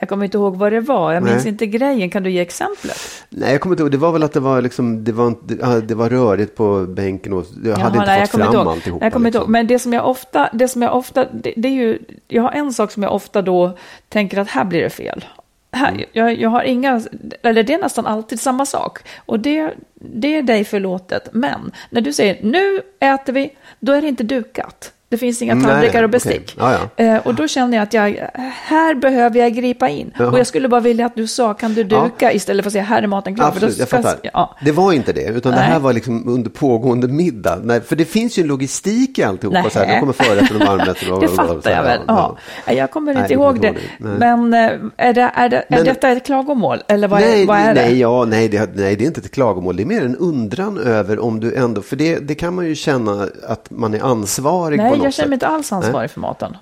Jag kommer inte ihåg vad det var. Jag minns Nej. inte grejen. Kan du ge exemplet? Nej, jag kommer inte ihåg. Det var väl att det var, liksom, det var, det var rörigt på bänken och jag hade inte nej, fått fram ihåg. alltihopa. Jag kommer inte ihåg. liksom. Men det som jag ofta, det som jag ofta, det, det är ju, jag har en sak som jag ofta då tänker att här blir det fel. Här, Mm. jag, jag har inga, eller det är nästan alltid samma sak. Och det, det är dig förlåtet. Men när du säger nu äter vi, då är det inte dukat. Det finns inga Nej, tallrikar och bestick. Ja, ja. Eh, och då känner jag att jag, här behöver jag gripa in. Jaha. Och jag skulle bara vilja att du sa, kan du Ja. duka istället för att säga, här är maten klar. Absolut, jag ska- fattar. Ja. Det var inte det, utan det Nej. här var liksom under pågående middag. Nej, för det finns ju en logistik i alltihopa. Nej. Så här, nu kommer förrätten och varmrätten. och- Det fattar jag väl. Ja. Jag kommer Nej, inte jag ihåg det. det. Men eh, är, det, är, det, är Men- detta ett klagomål? Eller vad, nej, är, vad är det? nej, ja, nej, det, nej, det är inte ett klagomål. Det är mer en undran över om du ändå, för det, det kan man ju känna att man är ansvarig på Nej, något jag känner mig inte alls ansvarig för maten.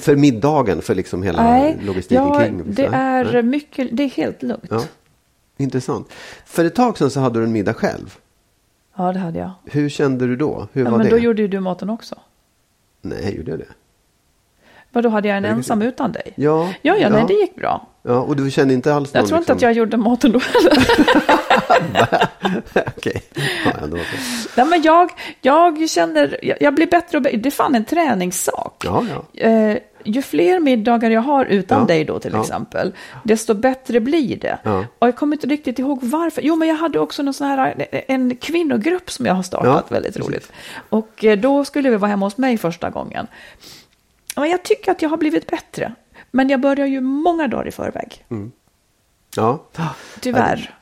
För middagen, för liksom hela Nej, logistiken ja, kring. det är Nej. mycket, det är helt lugnt. Ja. Ja, Intressant. För ett tag sedan så hade du en middag själv. det hade jag. Hur kände du då? Hur Ja, var men det? då gjorde ju du maten också. Nej, gjorde jag det? Vad då hade jag en Ja, ensam utan dig? Ja, Ja, ja, nej, ja. det gick bra. Ja, och du kände inte alls Jag någon tror inte liksom... att jag gjorde maten då heller. Okej. Ja, det. Nej, men jag, jag känner, jag, jag blir bättre och bättre. Det är fan en träningssak. Ja, ja. Eh, ju fler middagar jag har utan Ja. dig då till exempel, desto bättre blir det. Och jag kommer inte riktigt ihåg varför. Jo, men jag hade också någon sån här, en kvinnogrupp som jag har startat, väldigt precis. roligt. Och eh, då skulle vi vara hemma hos mig första gången. Men jag tycker att jag har blivit bättre. Men jag börjar ju många dagar i förväg. Ja. Tyvärr.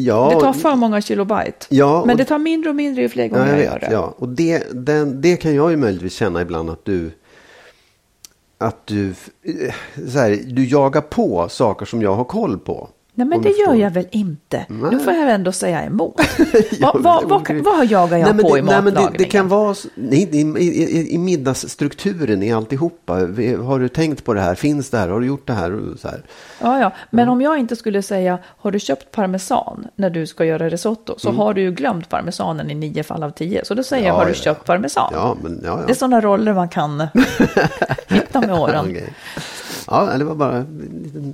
Ja, Det tar för många kilobyte. Ja, men det tar mindre och mindre ju fler ja, gånger jag jag, gör det. Ja. Och det, den, det kan jag ju möjligtvis känna ibland att du att du, eh, så här, du jagar på saker som jag har koll på. Nej, men det gör jag väl inte. Nej. Nu får jag ändå säga emot. Ja, vad, vad, vad, vad jagar jag Nej, på det, i nej, men det, matlagningen? det kan vara nej, i, i, i, i middagsstrukturen i alltihopa. Har du tänkt på det här? Finns det här? Har du gjort det här? Så här. Ja, ja. Men om jag inte skulle säga, har du köpt parmesan när du ska göra risotto? Så har du ju glömt parmesanen i nio fall av tio. Så då säger jag, Mm. Ja, har du ja, köpt parmesan? Ja, men ja, ja. Det är sådana roller man kan hitta med åren. Okej. Ja, det var bara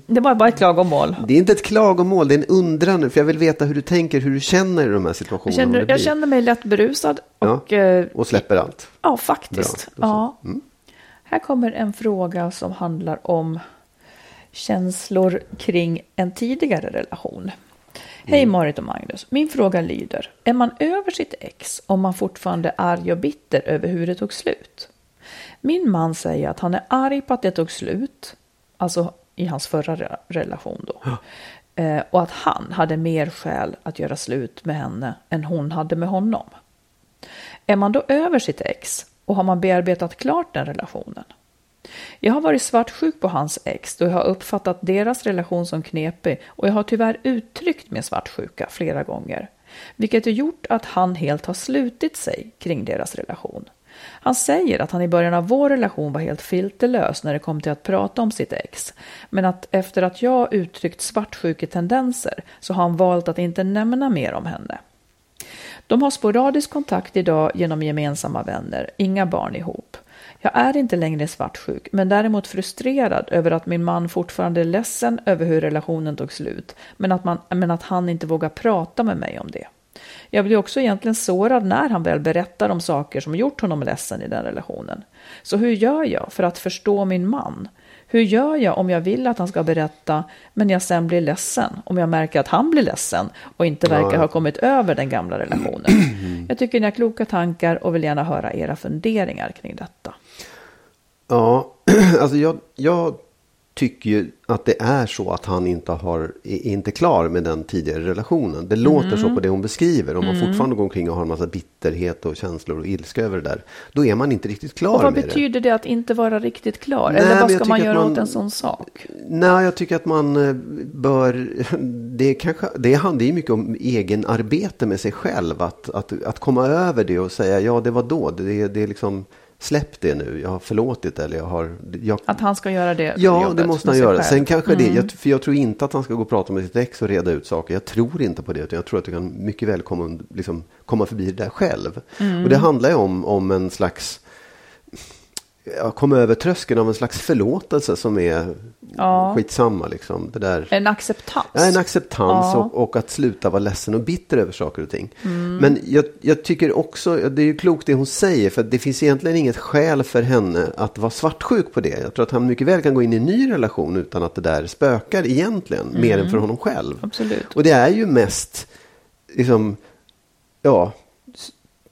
Det var bara ett klagomål. Det är inte ett klagomål, det är en undran. För jag vill veta hur du tänker, hur du känner i de här Jag situationerna. om känner, jag känner mig lätt berusad och Ja, ja, Och släpper allt. ja faktiskt. Ja. Mm. Här kommer en fråga som handlar om känslor kring en tidigare relation. Hej Marit och Magnus. Min fråga lyder, är man över sitt ex om man fortfarande är arg och bitter över hur det tog slut? Min man säger att han är arg på att det tog slut, alltså i hans förra re- relation då. Eh, och att han hade mer skäl att göra slut med henne än hon hade med honom. Är man då över sitt ex och har man bearbetat klart den relationen? Jag har varit svartsjuk på hans ex då jag har uppfattat deras relation som knepig och jag har tyvärr uttryckt min svartsjuka flera gånger. Vilket har gjort att han helt har slutit sig kring deras relation. Han säger att han i början av vår relation var helt filterlös när det kom till att prata om sitt ex. Men att efter att jag uttryckt svartsjuketendenser så har han valt att inte nämna mer om henne. De har sporadisk kontakt idag genom gemensamma vänner, inga barn ihop. Jag är inte längre svartsjuk, men däremot frustrerad över att min man fortfarande är ledsen över hur relationen tog slut, men att, man, men att han inte vågar prata med mig om det. Jag blir också egentligen sårad när han väl berättar om saker som gjort honom ledsen i den relationen. Så hur gör jag för att förstå min man? Hur gör jag om jag vill att han ska berätta, men jag sen blir ledsen? Om jag märker att han blir ledsen och inte verkar Ja. ha kommit över den gamla relationen. Jag tycker ni har kloka tankar och vill gärna höra era funderingar kring detta. Ja, alltså jag, jag tycker ju att det är så att han inte har, är inte klar med den tidigare relationen. Det låter Mm. så på det hon beskriver. Om man fortfarande går omkring och har en massa bitterhet och känslor och ilska över det där. Då är man inte riktigt klar vad med det. betyder det att inte vara riktigt klar? Nej, Eller vad ska man göra man- åt en sån sak? Nej, jag tycker att man eh, bör... Det, är kanske, det handlar ju mycket om egenarbete med sig själv. Att, att, att komma över det och säga ja, det var då. Det, det är liksom, släpp det nu. Jag har förlåtit eller jag har... Jag, Att han ska göra det Ja, jobbet det måste han göra. själv. Sen kanske det, Mm. jag, för jag tror inte att han ska gå och prata med sitt ex och reda ut saker. Jag tror inte på det. Utan jag tror att du kan mycket väl komma, liksom, komma förbi det där själv. Mm. Och det handlar ju om, om en slags, komma över tröskeln av en slags förlåtelse som är Ja. skitsamma liksom. Det där. En acceptans. Ja, en acceptans Ja. och, och att sluta vara ledsen och bitter över saker och ting. Mm. Men jag, jag tycker också, det är ju klokt det hon säger, för det finns egentligen inget skäl för henne att vara svartsjuk på det. Jag tror att han mycket väl kan gå in i en ny relation utan att det där spökar egentligen, mer än för honom själv. Mm. Absolut. Och det är ju mest, liksom, ja,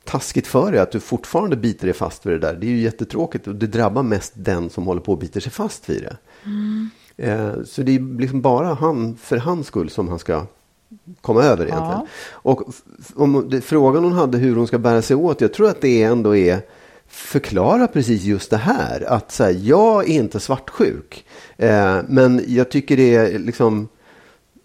taskigt för dig att du fortfarande biter dig fast vid det där. Det är ju jättetråkigt och det drabbar mest den som håller på och biter sig fast vid det. Eh, Så det är liksom bara han, för hans skull som han ska komma över egentligen. Och f- f- om det, frågan hon hade hur hon ska bära sig åt, jag tror att det ändå är förklara precis just det här. Att så här, jag är inte svartsjuk. Eh, men jag tycker det är liksom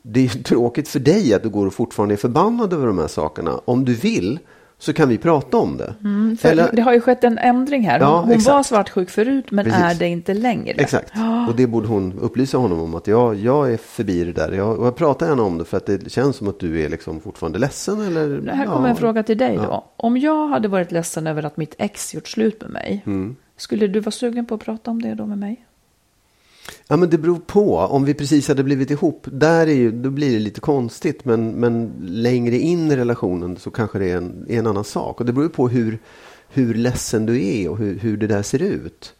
det är tråkigt för dig att du går och fortfarande är förbannad över de här sakerna. Om du vill så kan vi prata om det. Mm, Eller- Det har ju skett en ändring här. Hon, Ja, hon var svartsjuk förut men Precis. är det inte längre. Exakt, och det borde hon upplysa honom om att jag, jag är förbi det där. Jag, och jag pratar gärna om det för att det känns som att du är liksom fortfarande ledsen. Eller, Här ja. kommer en fråga till dig då. Ja. Om jag hade varit ledsen över att mitt ex gjort slut med mig. Mm. Skulle du vara sugen på att prata om det då med mig? Ja men det beror på. Om vi precis hade blivit ihop, där är ju, då blir det lite konstigt. Men, men längre in i relationen så kanske det är en, är en annan sak. Och det beror ju på hur, hur ledsen du är och hur, hur det där ser ut.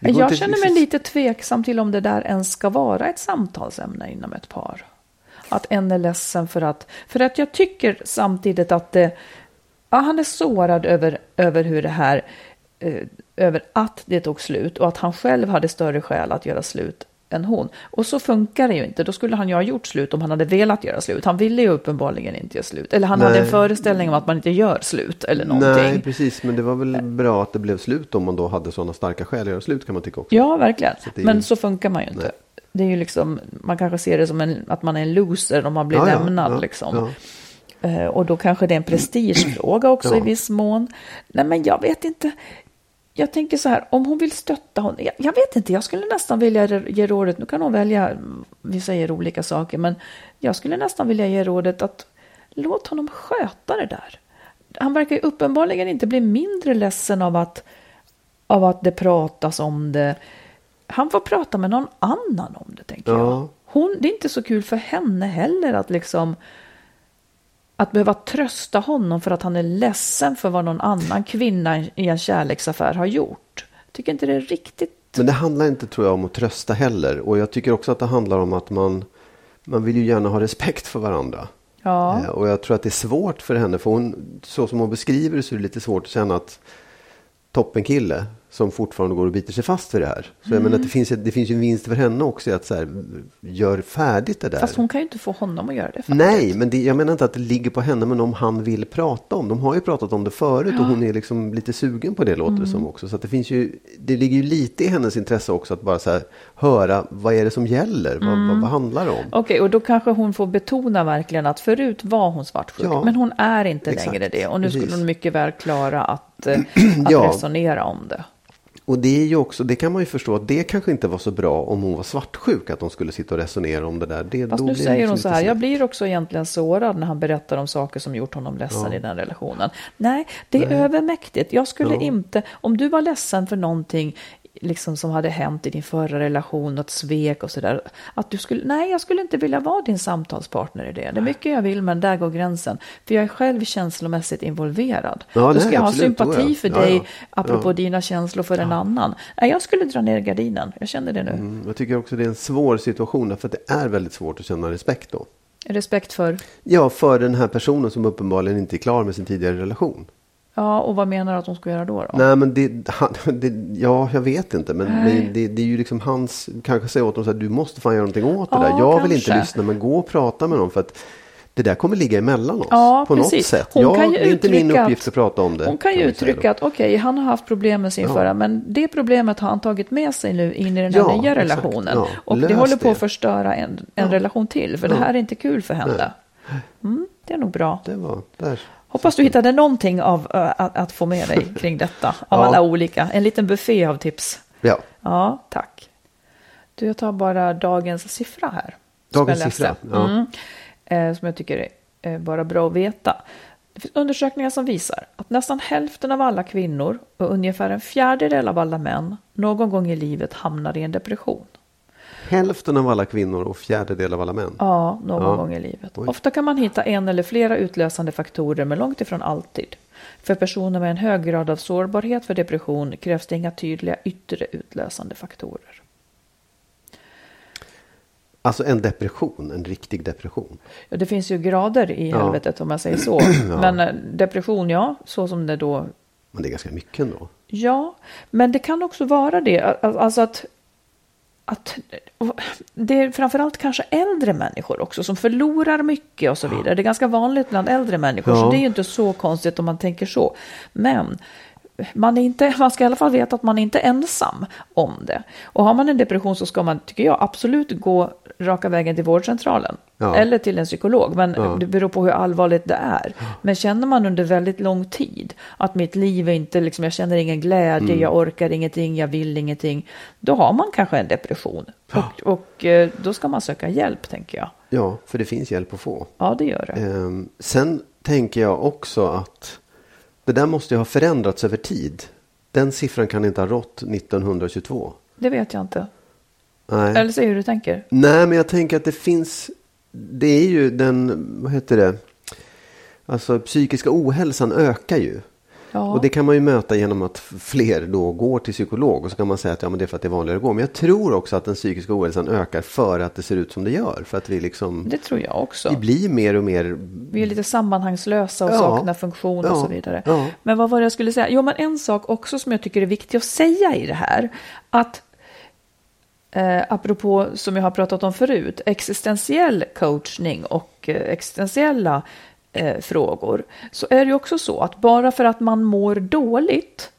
Går Jag känner mig lite tveksam till om det där ens ska vara ett samtalsämne inom ett par. Att en är ledsen för att, för att jag tycker samtidigt att det, ja, han är sårad över, över hur det här, eh, över att det tog slut och att han själv hade större skäl att göra slut än hon. Och så funkar det ju inte. Då skulle han ju ha gjort slut om han hade velat göra slut. Han ville ju uppenbarligen inte göra slut. Eller han hade Nej. en föreställning om att man inte gör slut eller någonting. Nej, precis. Men det var väl bra att det blev slut om man då hade sådana starka skäl att göra slut kan man tycka också. Ja, verkligen. Så är Men ju- så funkar man ju inte. Nej. Det är ju liksom, man kanske ser det som en, att man är en loser om man blir Ja, lämnad. ja, liksom. ja. Eh, och då kanske det är en prestigefråga också i viss mån. Nej, men jag vet inte. Jag tänker så här, om hon vill stötta honom. Jag, jag vet inte, jag skulle nästan vilja ge- rådet, nu kan hon välja, vi säger olika saker, men jag skulle nästan vilja ge rådet att låt honom sköta det där. Han verkar ju uppenbarligen inte bli mindre ledsen av att, av att det pratas om det. Han får prata med någon annan om det, tänker Ja. jag. Hon, det är inte så kul för henne heller att liksom att behöva trösta honom för att han är ledsen för vad någon annan kvinna i en kärleksaffär har gjort. Jag tycker inte det är riktigt... Men det handlar inte tror jag om att trösta heller. Och jag tycker också att det handlar om att man, man vill ju gärna ha respekt för varandra. Ja, Eh, Och jag tror att det är svårt för henne. För hon, så som hon beskriver det så är det lite svårt att känna att toppenkille som fortfarande går och biter sig fast vid det här. Så jag Mm. menar att det finns, ett- det finns ju en vinst för henne också i att så här, gör färdigt det där. fast hon kan ju inte få honom att göra det. faktiskt. Nej, men det, jag menar inte att det ligger på henne, men om han vill prata om. De har ju pratat om det förut och hon är liksom lite sugen på det låter det Mm. som också. Så det finns ju, det ligger ju lite i hennes intresse också att bara så här, höra vad är det som gäller? Vad, Mm. vad, vad handlar det om? Okej, och då kanske hon får betona verkligen att förut var hon svartsjuk, Ja, men hon är inte exakt. längre det. Och nu skulle Precis. hon mycket väl klara att, eh, att Ja. resonera om det. Och det är ju också, det kan man ju förstå att det kanske inte var så bra om hon var svartsjuk, att de skulle sitta och resonera om det där. Det, Fast nu säger liksom hon så här, snett. jag blir också egentligen sårad när han berättar om saker som gjort honom ledsen i den relationen. Nej, det är övermäktigt. Jag skulle Ja. inte, om du var ledsen för någonting liksom som hade hänt i din förra relation, något svek och sådär. Att du skulle, nej, jag skulle inte vilja vara din samtalspartner i det. Det är mycket jag vill, men där går gränsen. För jag är själv känslomässigt involverad. Ja, Då nej, ska jag ha sympati då ja. för Ja, dig, ja. apropå Ja. dina känslor för en annan. Nej, jag skulle dra ner gardinen. Jag känner det nu. Mm, Jag tycker också det är en svår situation, därför att det är väldigt svårt att känna respekt då. Respekt för, Ja, för den här personen som uppenbarligen inte är klar med sin tidigare relation. Ja, och vad menar du att hon ska göra då? då? Nej, men det, han, det, ja, jag vet inte. Men, men det, det är ju liksom hans, kanske säga åt dem så här, du måste fan göra någonting åt det Ja, där. Jag vill kanske. inte lyssna, men gå och prata med dem. För att det där kommer ligga emellan oss. Ja, på något precis. sätt. Hon jag, kan ju det är inte min uppgift att- att prata om det. Hon kan ju säga uttrycka att okej, han har haft problem med sin Ja. förra, men det problemet har han tagit med sig nu in i den här Ja, nya exakt. relationen. Ja, och det håller på att förstöra en, en relation till, för det här är inte kul för henne. Mm, det är nog bra. Det var, där. Hoppas du hittade någonting av att, att få med dig kring detta, av Ja. alla olika. En liten buffé av tips. Ja, Ja, tack. Du, jag tar bara dagens siffra här. Dagens siffra, ja. Mm, eh, som jag tycker är bara bra att veta. Det finns undersökningar som visar att nästan hälften av alla kvinnor och ungefär en fjärdedel av alla män någon gång i livet hamnar i en depression. Hälften av alla kvinnor och fjärdedel av alla män. Ja, någon Ja. gång i livet. Oj. Ofta kan man hitta en eller flera utlösande faktorer, men långt ifrån alltid. För personer med en hög grad av sårbarhet för depression krävs det inga tydliga yttre utlösande faktorer. Alltså en depression, en riktig depression. Ja, det finns ju grader i Ja. helvetet om jag säger så. Men eh, depression, ja, så som det då Men det är ganska mycket ändå. Ja, men det kan också vara det. Al- Alltså att, att det är framförallt kanske äldre människor också som förlorar mycket och så vidare. Det är ganska vanligt bland äldre människor, så Ja. det är ju inte så konstigt om man tänker så. Men man, är inte, man ska i alla fall veta att man är inte är ensam om det. Och har man en depression så ska man, tycker jag, absolut gå raka vägen till vårdcentralen. Ja. Eller till en psykolog, men Ja. det beror på hur allvarligt det är. Men känner man under väldigt lång tid att mitt liv är inte, liksom, jag känner ingen glädje, Mm. jag orkar ingenting, jag vill ingenting. Då har man kanske en depression. Och, och eh, då ska man söka hjälp, tänker jag. Ja, för det finns hjälp att få. Ja, det gör det. Ehm, sen tänker jag också att det där måste ju ha förändrats över tid. Den siffran kan inte ha rått 1922. Det vet jag inte. Nej. Eller säg hur du tänker. Nej, men jag tänker att det finns. Det är ju den, vad heter det? Alltså psykiska ohälsan ökar ju. Ja. Och det kan man ju möta genom att fler då går till psykolog. Och så kan man säga att ja, men det är för att det är vanligare att gå. Men jag tror också att den psykiska ohälsan ökar för att det ser ut som det gör. För att vi liksom, Det tror jag också. vi blir mer och mer Vi är lite sammanhangslösa och Ja. saknar funktion och Ja. så vidare. Ja. Men vad var det jag skulle säga? Jo, men en sak också som jag tycker är viktig att säga i det här. Att eh, apropå som jag har pratat om förut, existentiell coachning och eh, existentiella eh, frågor. Så är det ju också så att bara för att man mår dåligt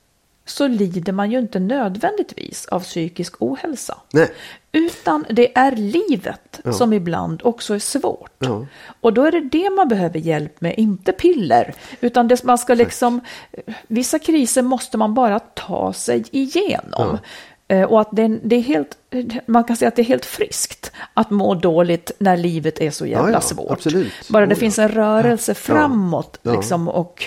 så lider man ju inte nödvändigtvis av psykisk ohälsa. Nej. Utan det är livet Ja. som ibland också är svårt. Ja. Och då är det det man behöver hjälp med, inte piller. Utan det, man ska liksom, vissa kriser måste man bara ta sig igenom. Eh, Och att det, är- det är helt, man kan säga att det är helt friskt att må dåligt när livet är så jävla Ja, ja, svårt. absolut. Bara det Oh, finns en rörelse framåt. Liksom, och,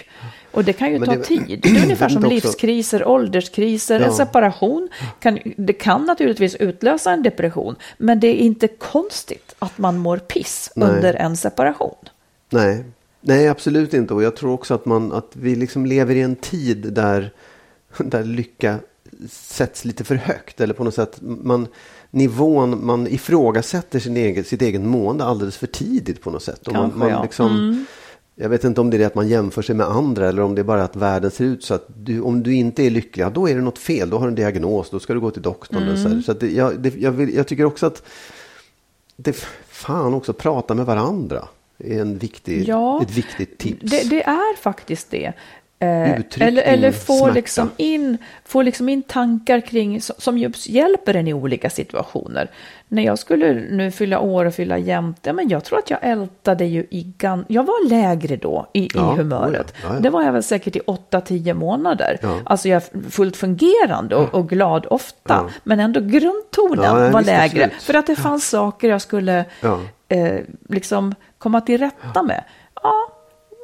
och det kan ju Men ta det- tid. Det är ungefär som också- livskriser, ålderskriser, Ja. en separation. Kan, det kan naturligtvis utlösa en depression, men det är inte konstigt att man mår piss Nej. under en separation. Nej, nej absolut inte. Och jag tror också att, man, att vi liksom lever i en tid där, där lycka sätts lite för högt. Eller på något sätt, man, nivån, man ifrågasätter sin egen, sitt eget mående alldeles för tidigt på något sätt. Och man, man liksom, Jag vet inte om det är det att man jämför sig med andra eller om det är bara att världen ser ut så att du, om du inte är lycklig, ja, då är det något fel. Då har du en diagnos, då ska du gå till doktorn. och Så, så det, jag, det, jag, vill, jag tycker också att det, fan också prata med varandra är en viktig, Ja, ett viktigt tips. Det, det är faktiskt det. Eh, eller eller få, smärta. liksom in, få liksom in tankar kring, som- just hjälper en i olika situationer. När jag skulle nu fylla år och fylla jämnt, ja, men jag tror att jag ältade ju i gan... Jag var lägre då i, Ja, i humöret. oh ja, ja, ja. Det var jag väl säkert i 8-10 månader. Alltså jag är fullt fungerande och, och glad ofta. Men ändå grundtonen var lägre. absolut. För att det fanns saker jag skulle eh, liksom komma till rätta med. Ja,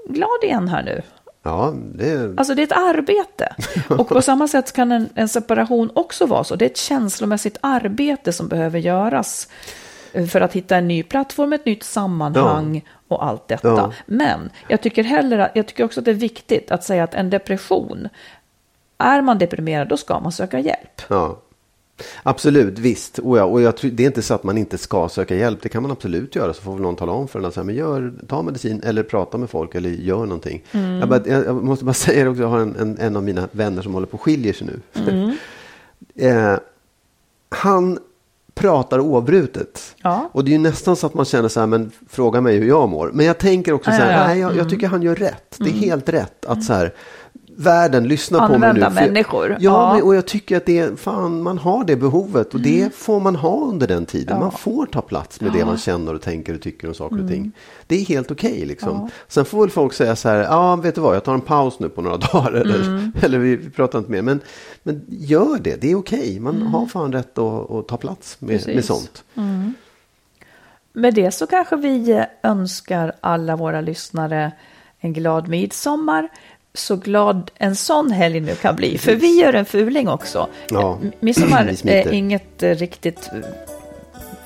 glad igen här nu. Ja, det, Alltså det är ett arbete. Och på samma sätt kan en, en separation också vara så. Det är ett känslomässigt arbete som behöver göras eh, för att hitta en ny plattform, ett nytt sammanhang och allt detta. Ja. Men jag tycker, heller, att- jag tycker också att det är viktigt att säga att en depression, är man deprimerad då ska man söka hjälp. ja. Absolut, visst. Och, ja, och jag det är inte så att man inte ska söka hjälp. Det kan man absolut göra. Så får väl någon tala om för en att säga, men gör, ta medicin eller prata med folk eller gör någonting. Mm. Jag, bara, jag, måste bara säga det också. Jag har en, en, en av mina vänner som håller på att skiljer sig nu. Mm. eh, han pratar oavbrutet. Ja. Och det är ju nästan så att man känner så här, men fråga mig hur jag mår. Men jag tänker också så här, Ja, ja, nej, jag, jag tycker han gör rätt. Det är helt rätt att så här, världen, lyssna på mig nu. Använda för jag- människor. Ja, Ja. Men, och jag tycker att det är, fan, man har det behovet och det får man ha under den tiden. Man får ta plats med det man känner och tänker och tycker om saker och ting. Det är helt okej liksom. Sen får väl folk säga så här, ja vet du vad, jag tar en paus nu på några dagar eller, eller vi, vi pratar inte mer. Men, men gör det, det är okej. Man har fan rätt att, att ta plats med, med sånt. Med det så kanske vi önskar alla våra lyssnare en glad midsommar. Så glad en sån helg nu kan bli. För vi gör en fuling också. Ja. M- Midsommar är inget eh, riktigt eh,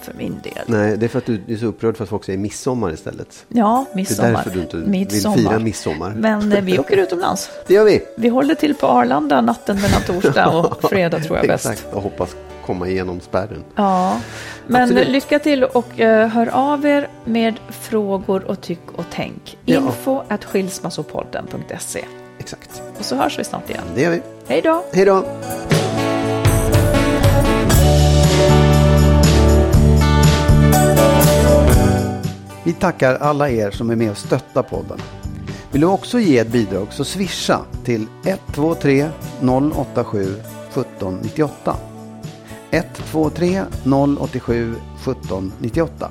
för min del. Nej, det är för att du är så upprörd för att folk säger midsommar istället. Ja, Det är midsommar. därför du inte midsommar. vill fira midsommar. Men eh, vi åker utomlands. Det gör vi. Vi håller till på Arlanda natten mellan torsdag och fredag tror jag bäst. Exakt, och hoppas komma igenom spärren. Ja, men Absolut. lycka till och eh, hör av er med frågor och tyck och tänk. Ja. Info at skilsmassopodden.se. Exakt, Och så hörs vi snart igen. det gör vi. Hej då! Hej då! Vi tackar alla er som är med och stöttar podden. Vill du också ge ett bidrag så swisha till 123 087 1798. 123 087 1798.